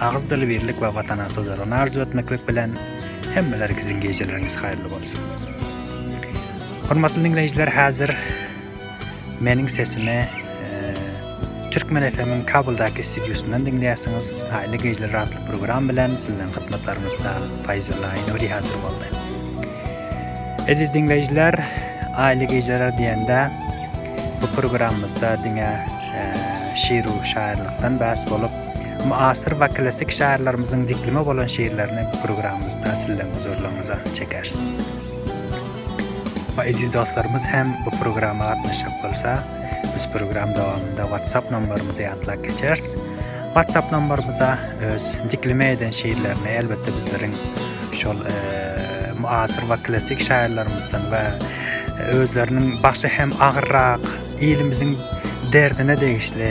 Agyz dili birlik we watana sözlerini arzuw etmeklik bilen hemmeler giziň gijeleriňiz haýyrly bolsun. Hormatly diňleýjiler häzir meniň sesimi Türkmen FM-iň Kabuldaky studiýasyndan diňleýärsiňiz. Haýyrly gijeler atly program bilen sizleň hyzmatlaryňyzda Faýzullah Nuri häzir boldy. Eziz diňleýjiler, Aýly gijeler diýende bu programmyzda diňe şiru şaýyrlykdan bäs bolup Muasyr we klassyk şaýyrlarymyzyň diklyma bolan şeýrlerini bu programmamyzda sizleň huzurlaryňyza çekeris. Poeziýa dostlarymyz hem bu programma gatnaşjak bolsa, biz program dowamynda WhatsApp nomberimizi ýatlap geçeris. WhatsApp nomberimize öz diklime eden şeýrlerini elbetde bildiriň. Şol muasyr we klassyk şaýyrlarymyzdan we özleriniň başy hem agyrrak, ilimiziň derdine degişli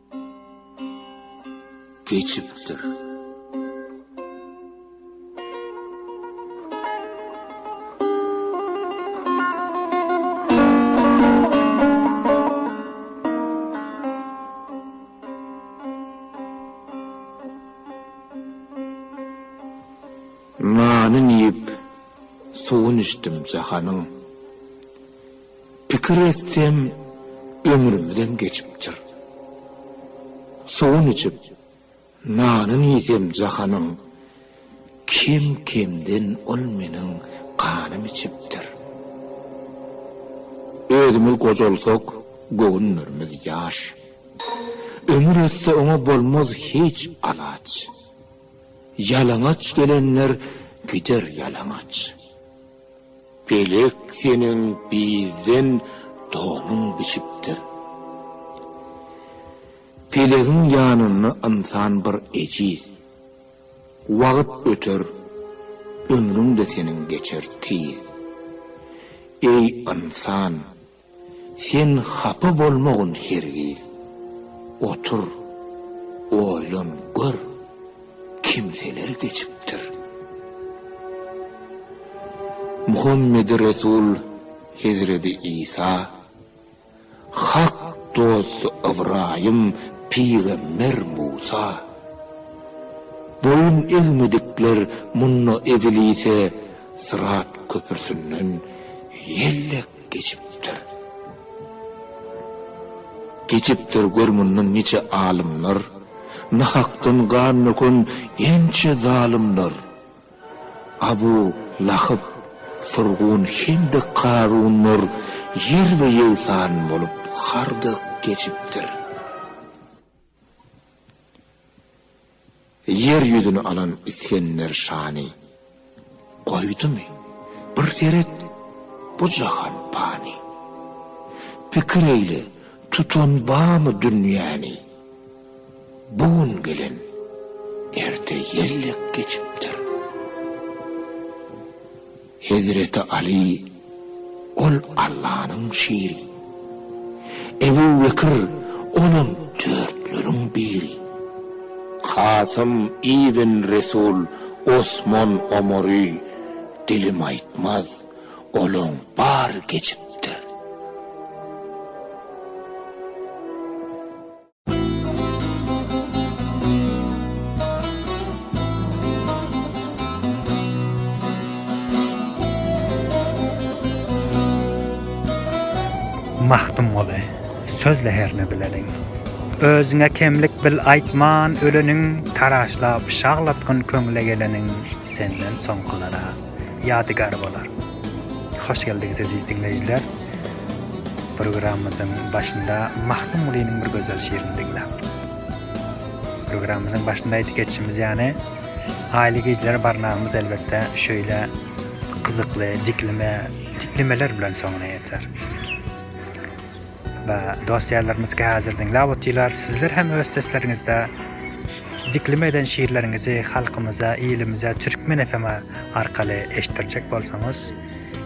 geçipdir. Nanyny iýip, suwuny içdim jahanyň. Pikir etsem, ömrümizem geçipdir. Suwun içip, nanyn iýsem jahanyň, kem-kemden ol meniň ganym içipdir. Özümiz gojalsak, göwünlerimiz ýaş. Ömür ötse oňa bolmaz hiç alaç. Ýalaňaç gelenler gider ýalaňaç. Pelek seniň bizden donuň biçipdir. Pelegiň ýanynda ynsan bir ejiz. Wagyt öter, ömrüň-de seniň geçer tiz. Eý, ynsan, Sen hapa bolmagyn hergiz. Otur, oýlan gör, kimseler geçipdir. Muhammedi Resul Hezreti Isa, Hak dosty Ybraýym, pygamber Musa, boýun egmedikler munda Iblise syrat köprüsinden ýellek Geçipdir. Geçipdir gör mundan niçe alymlar, Nahakdan gan döken ençe zalymlar. Abu Lahyp, Fyrgun hem-de Karunlar Ýerbe-ýegsan bolup harda geçipdir. Ýer ýüzüni alan Isgender şany, Goýdumy, bir seret, bu jahan pany. Pikir eýle, tutan barmy dünýäni? Bu gün gelen, erte ýel dek geçipdir. Hezreti Aly, Ol Allanyň şiri. Ebu Bekr, Olam dörtleriň biri. Kasym ibn Resul, Osman Omary, Dilim aýtmaz, olaň bary geçipdir. Magtymguly, söz leherini bileniň. Özüňe kemlik bil aýtman öleniň, Taraşlap şaglatgyn köňle geleniň, Senden soňkylara. ýadygary bolar. Hoş geldiňiz eziz diňleýjiler. Programmamyzyň başynda Magtymgulynyň bir gözel şirini diňläp. Programmamyzyň başynda aýdyp geçişimiz ýaly, Aýly gijler barnamymyz elbetde şeýle gyzykly dikleme diklemeler bilen soňuna ýeter. we dost ýarlarymyz häzir diňläp otyrlar. Sizler hem öz sesleriňizde dikleme eden şiirleriňizi halkymyza, ilimize, Türkmen FM arkaly eşitdirjek bolsaňyz,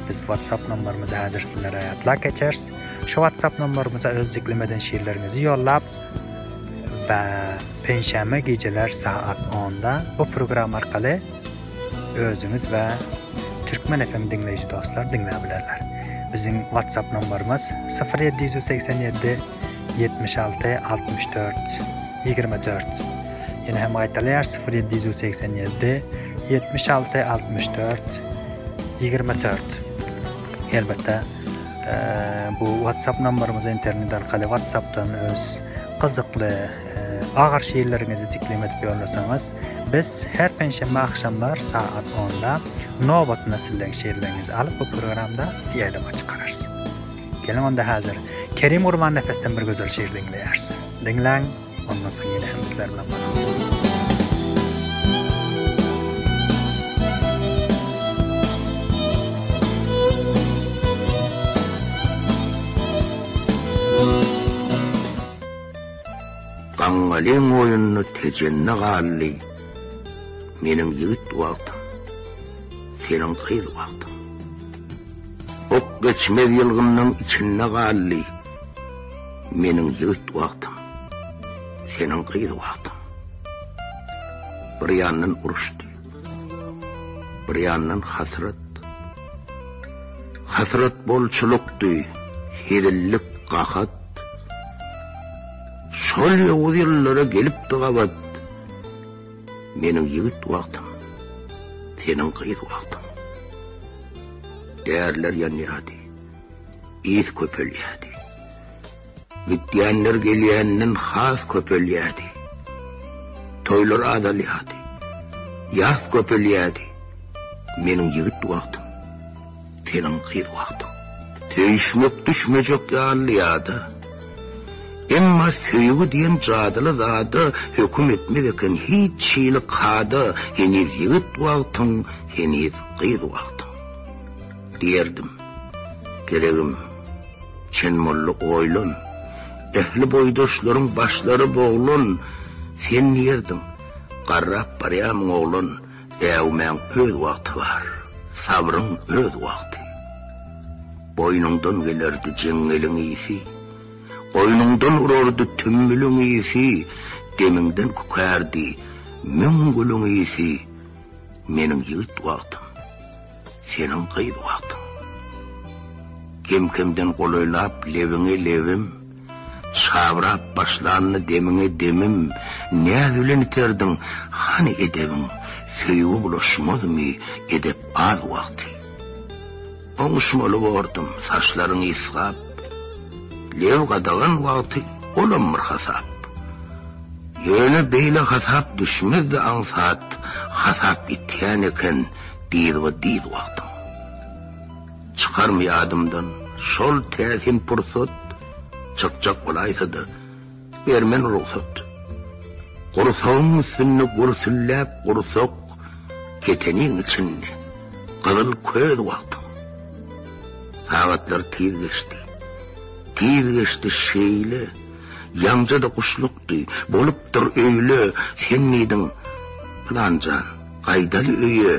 biz WhatsApp nomerimizi häzir sizlere ýatlap geçeris. Şu WhatsApp nomerimize öz dikleme eden şiirleriňizi ýollap we penşenbe gijeler saat 10-da bu program arkaly Özüňiz we Türkmen FM diňleýji dostlar diňläp bilerler. Biziň WhatsApp nomberimiz syfyr ýedi ýüz segsen ýedi ýetmiş alty altmyş dört ýigrimi dört. Ýene hem gaýtalaýar syfyr ýedi ýüz segsen ýedi ýetmiş alty altmyş dört ýigrimi dört. Elbetde bu WhatsApp nomberimize internet arkaly WhatsAppdan öz gyzykly agar şiirleriňizi diklem edip ýollasaňyz Biz her penşenbe agşamlar sagat onda nobatyna sizden şeýrleriňizi alyp bu programda ýaýlawa çykararys. Geliň onda häzir Kerim Gurbannepesden bir gözel şeýr diňleýäris. Diňläň, ondan soň ýene hem sizler bilen bolaryň. Gaňňalyň oýunda Tejenni galdy, Meniň ýigit wagtym, seniň gyz wagtyň. Ok geçmez ýylgymnyň içinde galdy, Meniň ýigit wagtym, seniň gyz wagtyň. Bir ýandan uruşdy. Bir ýandan hasrat. Hasrat bolçulykdy, hezillik, gahat. Şol ýowuz ýyllara gelipdi gabat. Meniň ýigit wagtym, seniň gyz wagtyň. Därler ýanýady, ýyz köpelýädi. Gitýänler gelýänden has köpelýärdi. Toýlar azalýardy. Ýas köpelýärdi. Meniň ýigit wagtym, seniň gyz wagtyň. Söýüşmek düşmejek ýaly ýada. Emma söýgi diýen jadyly zada höküm etmez eken hiç hili kada, heniz ýigit wagtyň, heniz gyz wagtyň. Diýerdim. Geregim, Çen molla oýlan, ähli boýdaşlaryň başlary boglan, sen diýerdiň, garrap barýamyň oglan, äwmäň öz wagty bar, sabryň öz wagty. Boýnuňdan gelerdi jeňňeliň ysy, goýnuňdan urardy tümmüliň ysy, demiňden kükärdi müň gülüň ysy, meniň ýigit wagtym. Seniň gyz wagtyň. Kem-kemden golaýlap lebiňe lebim, Çabrap başlandy demiňe demim, Näz bilen iterdiň, hany edebiň, Söýgi bulaşmazmy edep az wagty. Oňuşmaly bordum, saçlaryň ysgap, Leb gadagan wagty olam bir hasap. Ýöne beýle hasap düşmezdi aňsat, Hasap ýitgän eken, Diz we diz wagtym. Çykarmy ýadymdan şol täsin pursat, Çykjak bolaýsa-da, ber men rugsat. Gursagyň üstünde gürsülläp gursak, Keteniň içinde gyzyl köz wagtym. Sagatlar tiz geçdi, tiz geçdi şeýle, Ýaňja-da guşlukdy, bolupdyr öýle, Sen diýdiň, Pylanjan. Aýdaly öýe,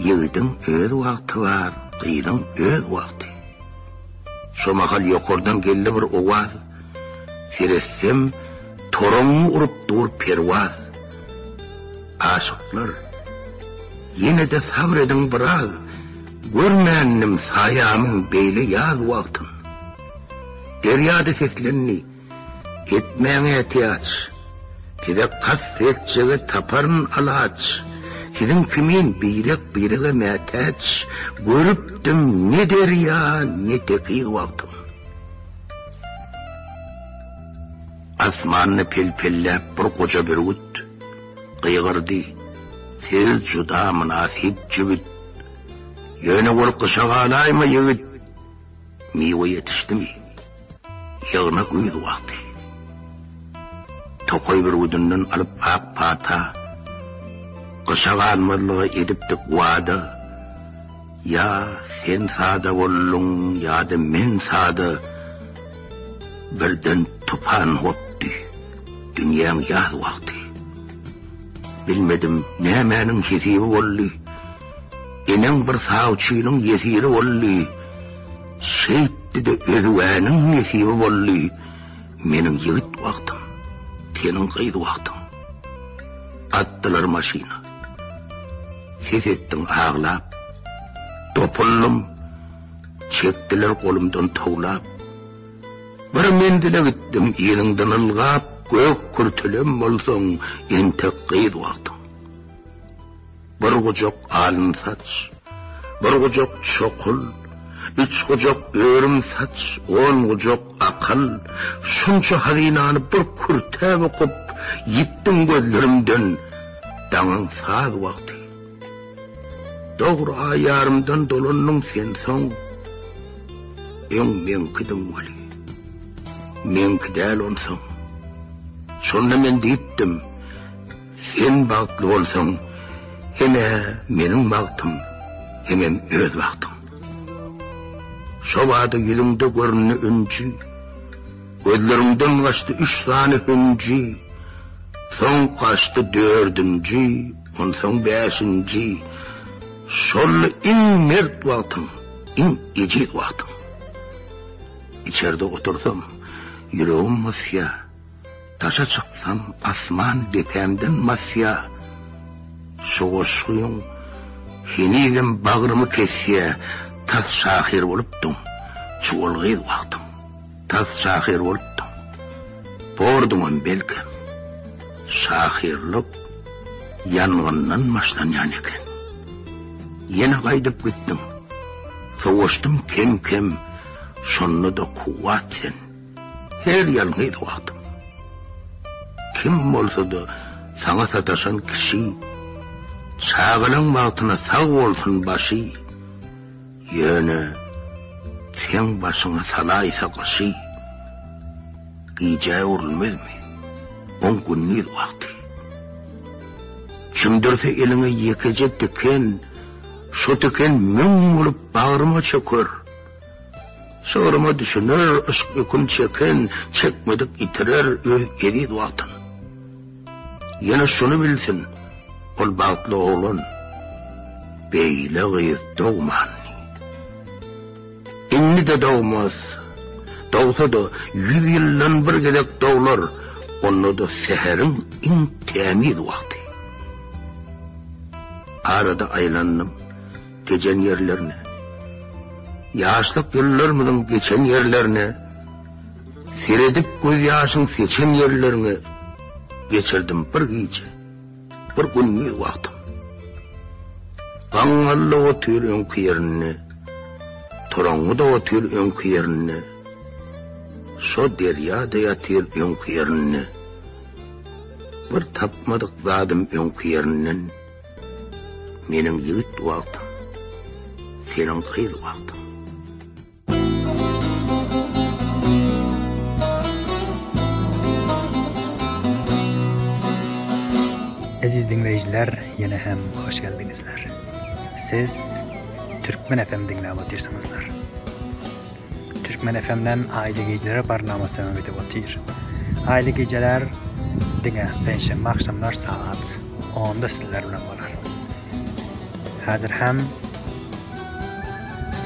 ýigidiň öz wagty bar, gyzyň öz wagty. Şo mahal ýokardan geldi bir owaz, Seretsem, toraňňy urup dur Perwaz. Aşyklar, ýene-de sabr ediň biraz, Görmändim saýamyň beýle ýaz wagtyn. Derýa-da seslendi. Etmäň ätiýaç, size kast etjege taparyn alaç, Siziň kimin birek-birege mätäç, Görüpdim ne derýa, ne tekiz wagtym. Asmanda pelpelläp bir goja bürgüt, Gygyrdy, Siz juda mynasyp jübüt, Ýöne ol gyşa galaýma ýigit. Miwe ýetişdimi? Ýygna güýz wagty. Tokaý bürgüdinden alyp ak pata, Gyşa galmazlyga edipdik wada. Ýa sen sada bolduň, ýa-da men sada, Birden tupan gopdy dünýäň ýaz wagty. Bilmedim, nämäniň hesibi boldy, Eneň bir sawçynyň ýesiri boldy. Şeýtdi-de özügäniň nesibi boldy. Meniň ýigit wagtym, seniň gyz wagtyň. Atdylar maşyna. Ses etdim aglap. Dopuldym. Çekdiler golumdan towlap. Bir menzile gitdim yzyňdan ylgap, gök kürtelem bolsaň, entek gyz wagtyň. Bir gujak alyn saç, bir gujak çokul, üç gujak örüm saç, on gujak akyl, şunça hazynany bir kürtä bukup, ýitdim gözlerimden, daňyň saz wagty. Dogry aý ýarymdan dolandyň sen soň, öň meňkidiň weli, meňki däl onsoň. Şonda men diýipdim. Sen bagtly bolsaň, ine meniň bagtym, hemem öz bagtym. Şo bada ýüzüňde göründi ünji, gözleriňden gaçdy üç sany hünji, soň gaçdy dördünji, onsoň bäşinji, şol iň mert wagtyň, iň ejiz wagtyň. Içerde otursam, ýüregim mysýa. Daşa çyksam, asman depämden basýa, Şu goşgyň henizem bagrymy kesýä, Tas şahyr bolupdyň, çuwal gyz wagtyň, Tas şahyr bolupdyň, borduňam belkem, Şahyrlyk ýangyndan başlanýan eken. Ýene gaýdyp gitdiň, sowaşdym kem-kem, Şonda-da kuwwat sen. Her ýalňyz wagtyň. Kim bolsa-da saňa sataşan kişi, Çagalaň bagtyna sag bolsun başy, Ýöne seň başyňa salaýsa gyşy, Gijä öwrülmezmi oň gündiz wagty. Çümdürse eliňe ýekeje tiken, Şo tiken müň bolup bagryma çöker, Şygyryma düşüner, yşk ýükün çeken, çekmedik ýitirer öz eziz Watanyny. Ýene şuny bilsin, ol bagtly oglan, beýle gyz dogmandy. Indi-de dogmaz. Dogsa-da, ýüz ýyldan bir gezek doglar, onda-da säheriň iň tämiz wagty. Arada aýlandym. Gejen ýerlerine, ýaşlyk ýyllarymyzyň geçen ýerlerine, seredip gözýaşyň seçen ýerlerine geçirdim bir gije, bir gündiz wagtym. Gaňňalda otyr öňki ýerinde, toraňňyda otyr öňki ýerinde, şo derýada ýatyr öňki ýerinde, bir tapmadyk zadym öňki ýerinden. Meniň ýigit wagtym, seniň gyz wagtyň. Eziz diňleýjiler, ýene hem hoş geldiňizler. Siz Türkmen FM diňläp otyrsyňyzlar. Türkmen FM-den Aýly gijeler barnamasy dowam edip otyr. Aýly gijeler diňe penşenbe agşamlar sagat onda sizler bilen bolar. Häzir hem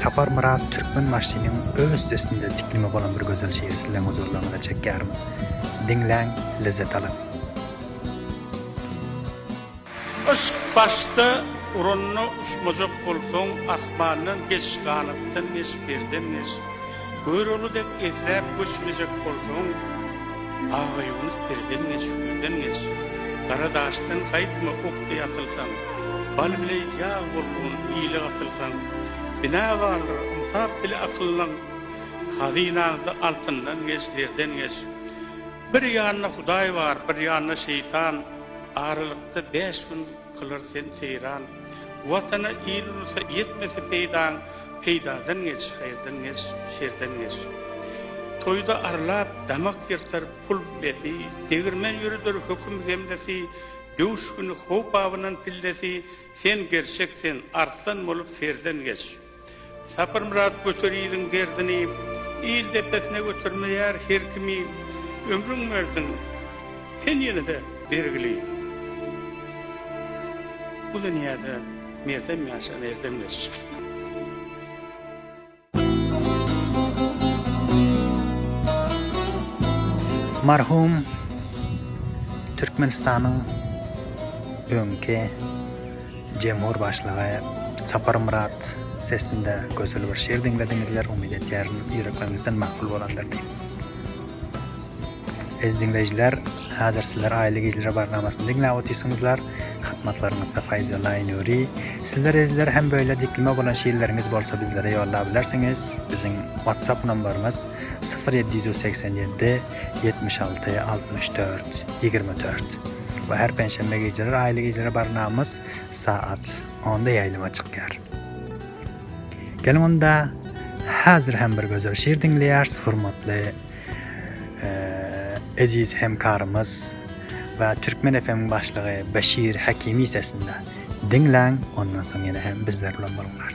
Saparmyrat Türkmenbaşynyň öz sesinde tikleme bolan bir gözel şygry sizleň huzurlaryňyza çekýärin. Diňläň, lezzet alyň! Yşk başda uranyna uçmajak bolsaň, Asmandan geç, ganatdan geç, perden geç, Görogly dek esräp göçmejek bolsaň, Agaýunus perden geç, hüýrden geç, Gara daşdan gaýtma, ok deý atylsaň, Bal bile ýag bolgun, ile gatylsaň, Binagarlar, ynsap bile akyllan, Hazynaňda altyndan geç, zerden geç, Bir ýanda Hudaý bar, bir ýanda şeýtan, Aralykda bäş gün kylar sen seýran. Watana, il-ulusa ýetmese peýdaň, Peýdadan geç, haýyrdan geç, şerden geç. Toýda arlap, damak ýyrtar pul bilesi, Degirmen ýöreder höküm hemlesi, Döwüş güni howp awyndan pillesi, Sen gerçek sen, arslan bolup serden geç. Sapyrmyrat göter iliň derdini, Il depesine göterme ýar her kimi, Ömrüň berdiň sen ýene-de bergili. Bu dünýäde merdem ýaşa merdem ýaş. Marhum Türkmenistanyň öňki Jemhur başlygy Saparmyrat sesinde gözel bir şir diňlediňizler umyt etýärin ýürekleriňizden makul bolandyr diýip. Eziz diňleýjiler, häzir sizler Aýly gijler barnamasyny diňläp otyrsyňyzlar. Hytmatlaryňyzda Faýzal Aýnuri. Sizler ezizler hem böyle dikleme bolan şirleriňiz bolsa bizlere ýollap bilersiňiz. Biziň WhatsApp nomberimiz syfyr ýedi ýüz segsen ýedi ýetmiş alty altmyş dört ýigrimi dört. we her penşenbe gijeler aýly gijeler barlagamyz saat 10-da ýaýlyma çykýar. Geliň onda häzir hem bir gözel şiir diňleýäris hormatly eziz hemkarymyz we Türkmen FM başlygy Beşir Hakimi sesinde. Diňläň, ondan soň ýene hem bizler bilen boluňlar.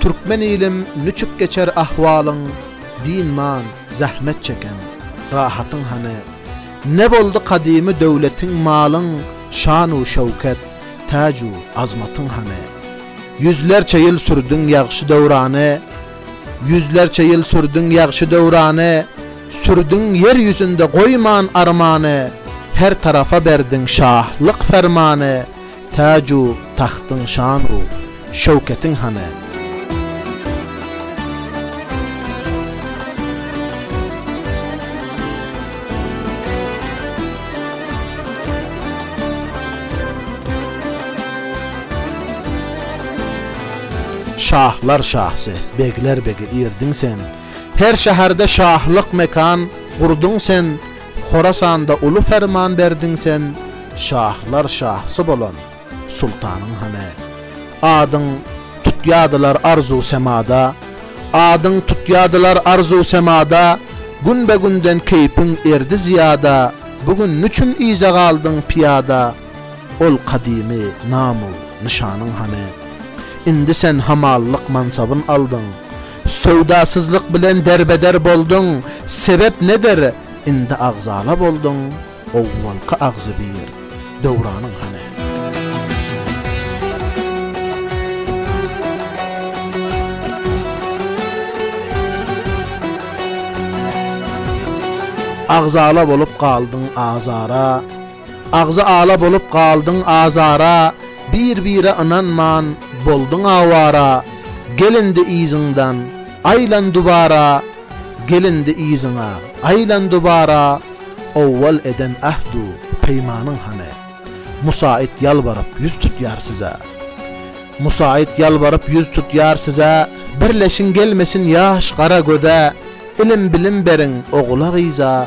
Türkmen ilim niçik geçer ahwalyň Dynman zähmet çeken rahatyň hany Ne boldy kadymy döwletiň malyň Şan-u şewket, täc-u azmatyň hany Ýüzlerçe ýyl sürdüň ýagşy döwrany Ýüzlerçe ýyl sürdüň ýagşy döwrany Sürdüň ýer ýüzünde goýman armany Her tarafa berdiň şahlyk fermany Täju tagtyň şanu şöwketiň hany? Şahlar şahsy, begler begi irdiň sen, Her şäherde şahlyk mekan gurduň sen. Horasanda uly ferman berdiň sen, Şahlar şahysy bolan sultanyň hany? Adyň tutýadylar arzuw semada, Adyň tutýadylar arzuw semada, Günbe-günden keýpiň erdi zyýada, Bu gün niçün yza galdyň pyýada? Ol gadymy nam-u nyşanyň hany? Indi sen hamallyk mansabyn aldyň, Söwdasyzlyk bilen derbeder bolduň, sebep nedir, indi agzala bolduň, owwalky agzybir döwranyň hany? Agzala bolup galdyň azara. Agzy ala bolup galdyň azara, Bir-bire ynanman, bolduň awara. Gel indi yzyňdan, aýlan dubara, Gel indi yzyňa, aýlan dubara. Owwal eden ähd-u peýmanyň hany? Musa it ýalbaryp ýüz tutýar size. Musa it ýalbaryp ýüz tutýar size, Birleşiň gelmesin ýaş gara göze, Ilim-bilim beriň ogula-gyza.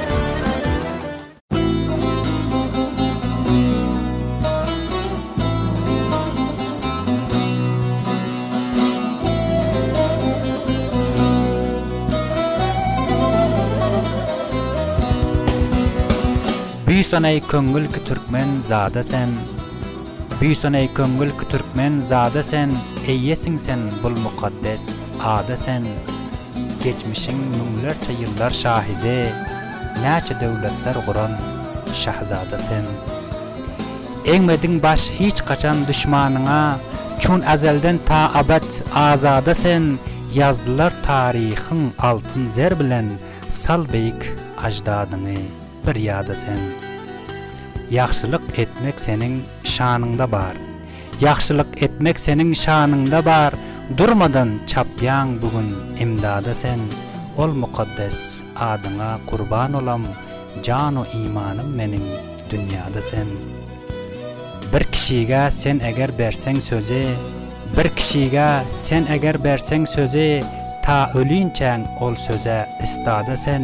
Büýsan eý köňül ki türkmen zada sen Büýsan eý köňül ki türkmen zada sen Eýesiň sen bul mukaddes ada sen. Geçmişiň müňlerçe ýyllar şahidi Näçe döwletler guran şahzada sen Egmediň baş hiç haçan duşmanyňa Çün ezelden ta abad azada sen Ýazdylar taryhyň altyn zer bilen Sal beýik aždadyňy bir ýada sen Ýagşylyk etmek seniň şanyňda bar Ýagşylyk etmek seniň şanyňda bar Durmadan çapýaň bu gün imdada sen Ol mukaddes adyňa gurban olam Janu imanym meniň dünýada sen Bir kişigä sen eger berseň sözi Bir kişigä sen eger berseň sözi Ta ölinçäň ol söze istada sen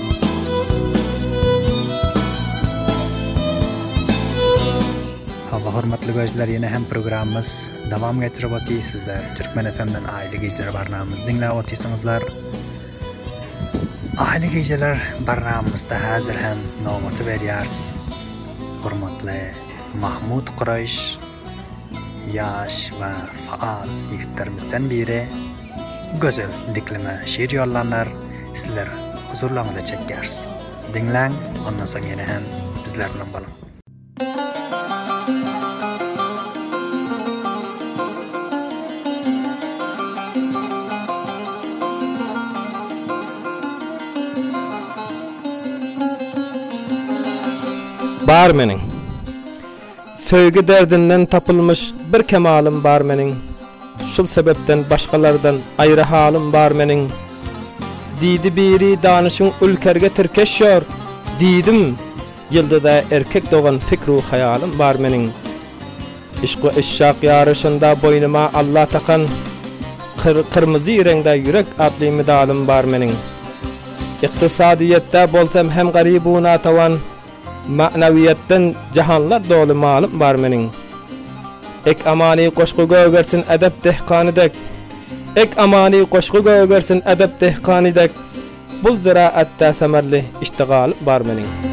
Hawa hormatly gözler ýene hem programmyz dowam getirip otyr sizler Türkmen FM'den Aýly gejeler barnamyzy diňläp otyrsyňyzlar. Aýly gejeler barnamymyzda häzir hem nobaty berýäris hormatly Mahmut Kuraýş Ýaş we faal ýigitlerimizden biri gözel dikleme şir ýollandyr sizler huzurlaryňyza çekýäris diňläň ondan soň ýene hem bizler bilen boluň. Bar meniň. Söýgi derdinden tapylmyş bir kemalym bar meniň, Şul sebepden başgalardan aýry halym bar meniň. Diýdi biri danyşyň ülkerge tirkeş ýör, Diýdim, ýyldyz-ä erkek dogan pikru-haýalym bar meniň. Yşk we yşşak ýaryşynda boýnuma Alla takan Kyrmyzy reňde ýürek atly medalym bar meniň. Ykdysadyýetde bolsam hem garybunatawan, Ma'nawiýatdan jahanlar doly malym bar meniň. Ek amany goşgy gögersin edep dehkany dek, Ek amany goşgy gögersin edep dehkany dek, Bul zyraatda samarly iştigalym bar meniň.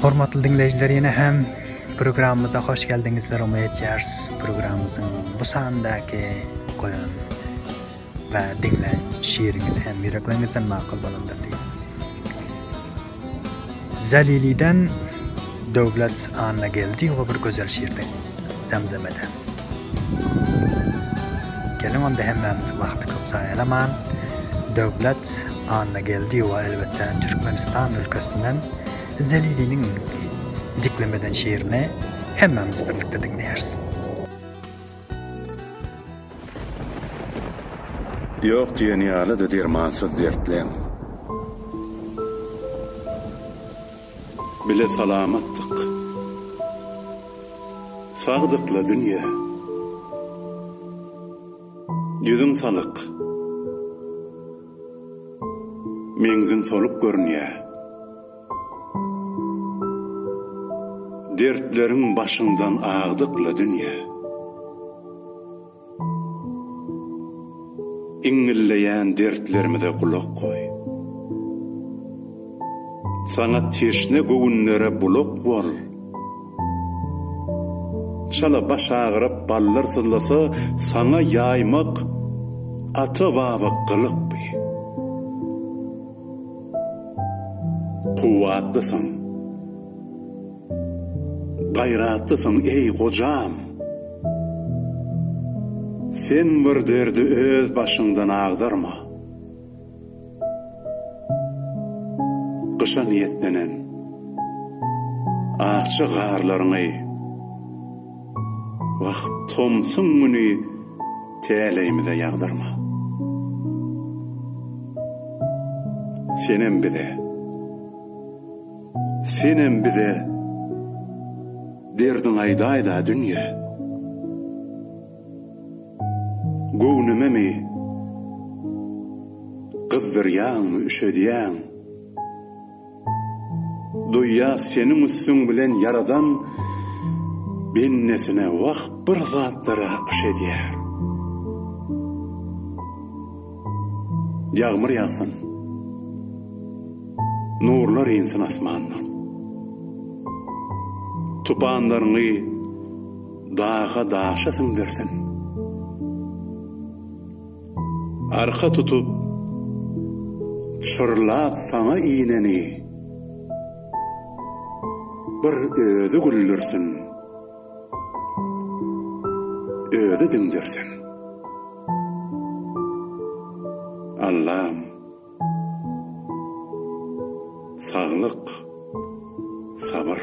Hormatly diňleýjiler, ýene hem programmyza hoş geldiňizler umy etýäris. Programmyzyň bu sandaky goýan we diňlän şiiriňiz hem ýürekleňizden makul bolandyr diýip. Zeliliden Döwlet Annageldiýewa bir gözel şirdi Zemzemeden. Geliň onda hemmämiz wagty köp zaýalaman Döwlet Annageldiýewa elbetde Türkmenistan ülkesinden Zeliliniň Diklemeden şirini hemmämiz birlikde diňleýäris. Ýok diýen ýaly-da dermansyz dertlem. Bile salamatdyk. Sagdyk-la dünýe. Ýüzüň salyk. Meňziň soluk görünýär. Dertleriň başyňdan agdyk-la dünýä. Iňňilleýän dertlerimize gulak goý. Saňa teşne göwünlere bulak bol. Çala baş agyryp ballar syzlasa, saňa ýaýmak ata-baba gylyk bi. Kuwwatlysyň. Gaýratlysyň, eý, gojam! Sen bir derdi öz başyňdan agdarma. Gyşa niýetlenen. Akja garlaryňy. Wah, tomsuň güni täleýimize ýagdyrma. Senem bize, senem bize derdiň aýdaýda dünýe. Göwnümemi gyzdyrýaňmy, üşedýäň? Duýýa seniň üstüň bilen Ýaradan bendesine wah bir zatlara yş edýär. Ýagmyr ýagsyn. Nurlar insin asmandan. Tupanlaryňy daga-daşa siňdirsin. Arka tutup, çyrlap saňa ineni, Bir özi güldürsin, özi diňdirsin. Allam, saglyk, sabyr.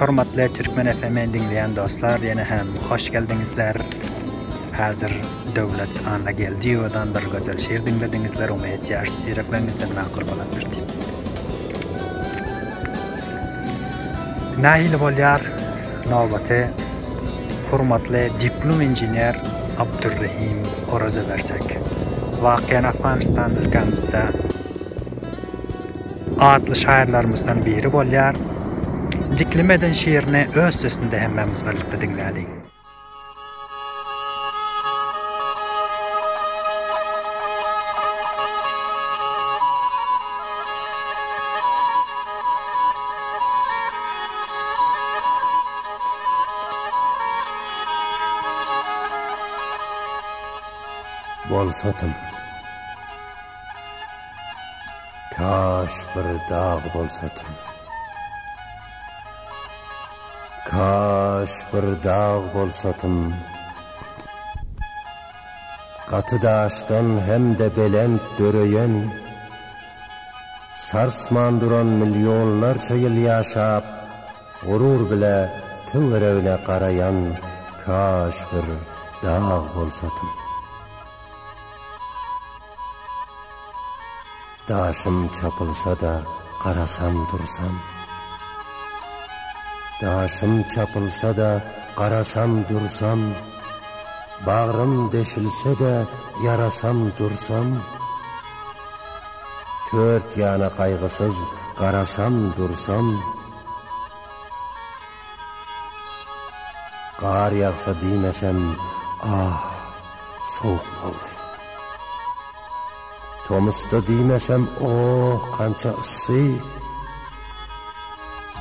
Hormatly Türkmen FM-i diňleýän dostlar ýene hem hoş geldiňizler. Häzir Döwlet Annageldiýewadan bir gözel şyr diňlediňizler umy etýäris ýürekleňizden makul bolandyr diýip. Nähili bolýar nobaty hormatly diplum inžener Abdurrahim Oraza bersek. Wakyýan Afganistan ülkämizde. Atly şaýyrlarymyzdan biri bolýar. Dikleme eden şygyryny öz sesinde hemmämiz birlikde diňläliň. Bolsadym. Kaş bir dag bolsatyn. Kaş bir dag bolsatyn. Gaty daşdan hem-de belent döreýen, sarsman duran millionlarça ýyl ýaşap, gurur bile töweregine garaýan kaş bir dag bolsatyn. Daşym çapylsa-da garasam dursam. Daşym çapylsa-da garasam dursam. Bagrym deşilse-de ýarasam dursam. Tört ýana gaýgysyz garasam dursam. Gar ýagsa diýmesem, ah, sowuk boldy. Tomusda diýmesem, oh, kança yssy.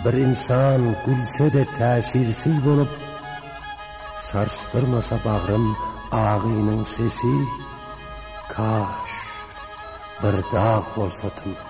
Bir ynsan gülse-de täsirsiz bolup, sarsdyrmasa bagrym agynyň sesi, kaş, bir dag bolsatyn.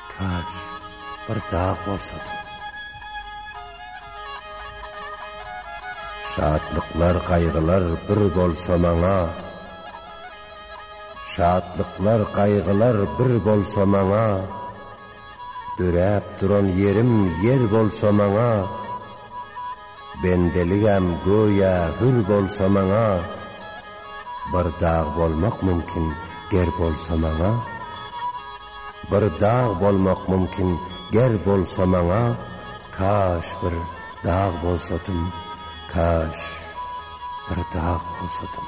Taç, bir dag bolsadyň. Şatlyklar, gaýgylar bir bolsa maňa. Şatlyklar, gaýgylar bir bolsa maňa. Döräp duran ýerim ýer bolsa maňa. Bendeligem göýä hür bolsa maňa, Bir dag bolmak mümkin ger bolsa maňa, Bir dag bolmak mümkin ger bolsa maňa, Kaş bir dag bolsadym, kaş bir dag bolsadym.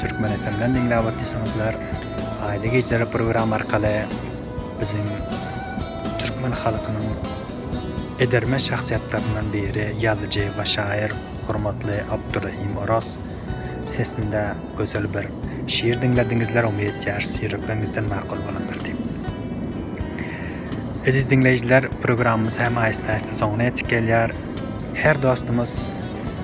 Türkmen FM dan diňläp otyrsyňyzlar. Aýly gijeli program arkaly biziň türkmen halkynyň edermen şahsyýetleriniň biri ýazyjy we şaýyr hormatly Abdurrahim Oraz sesinde gözel bir şiir diňlediňizler umyt etýäris ýürekleriňizden makul bolandyr diýip. Eziz diňleýjiler programymyz hem aýysta-aýysta soňuna ýetip gelýär. Her dostumyz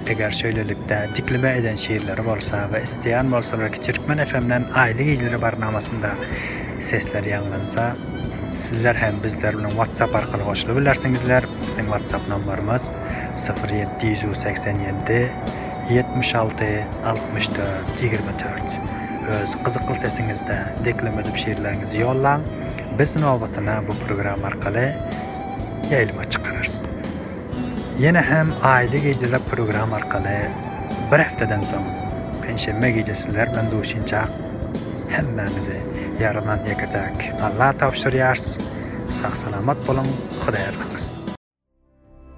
eger şeýlelikde dikleme eden şirleri bolsa we isleýän bolsalar ki Türkmen FM-den Aýly gijlere barnamasynda sesleri ýaňlansa sizler hem bizler bilen WhatsApp arkaly goşula bilersiňizler biziň WhatsApp nomberimiz Sifir ýedi ýüz segsen ýedi ýetmiş alty altmyş dört ýigrimi dört öz gyzykly sesiňizde dekleme edip şirleriňizi ýollaň biz nobatyna bu program arkaly Eýlime çykararys. Ýene hem Aýly gijele program arkaly bir hepdeden soň penşenbe gije sizler bilen duşinçak hemmämizi ýaradan ýeke-täk Alla tabşyrýarys. Sag-salamat boluň, Hudaýa ysgynasyn.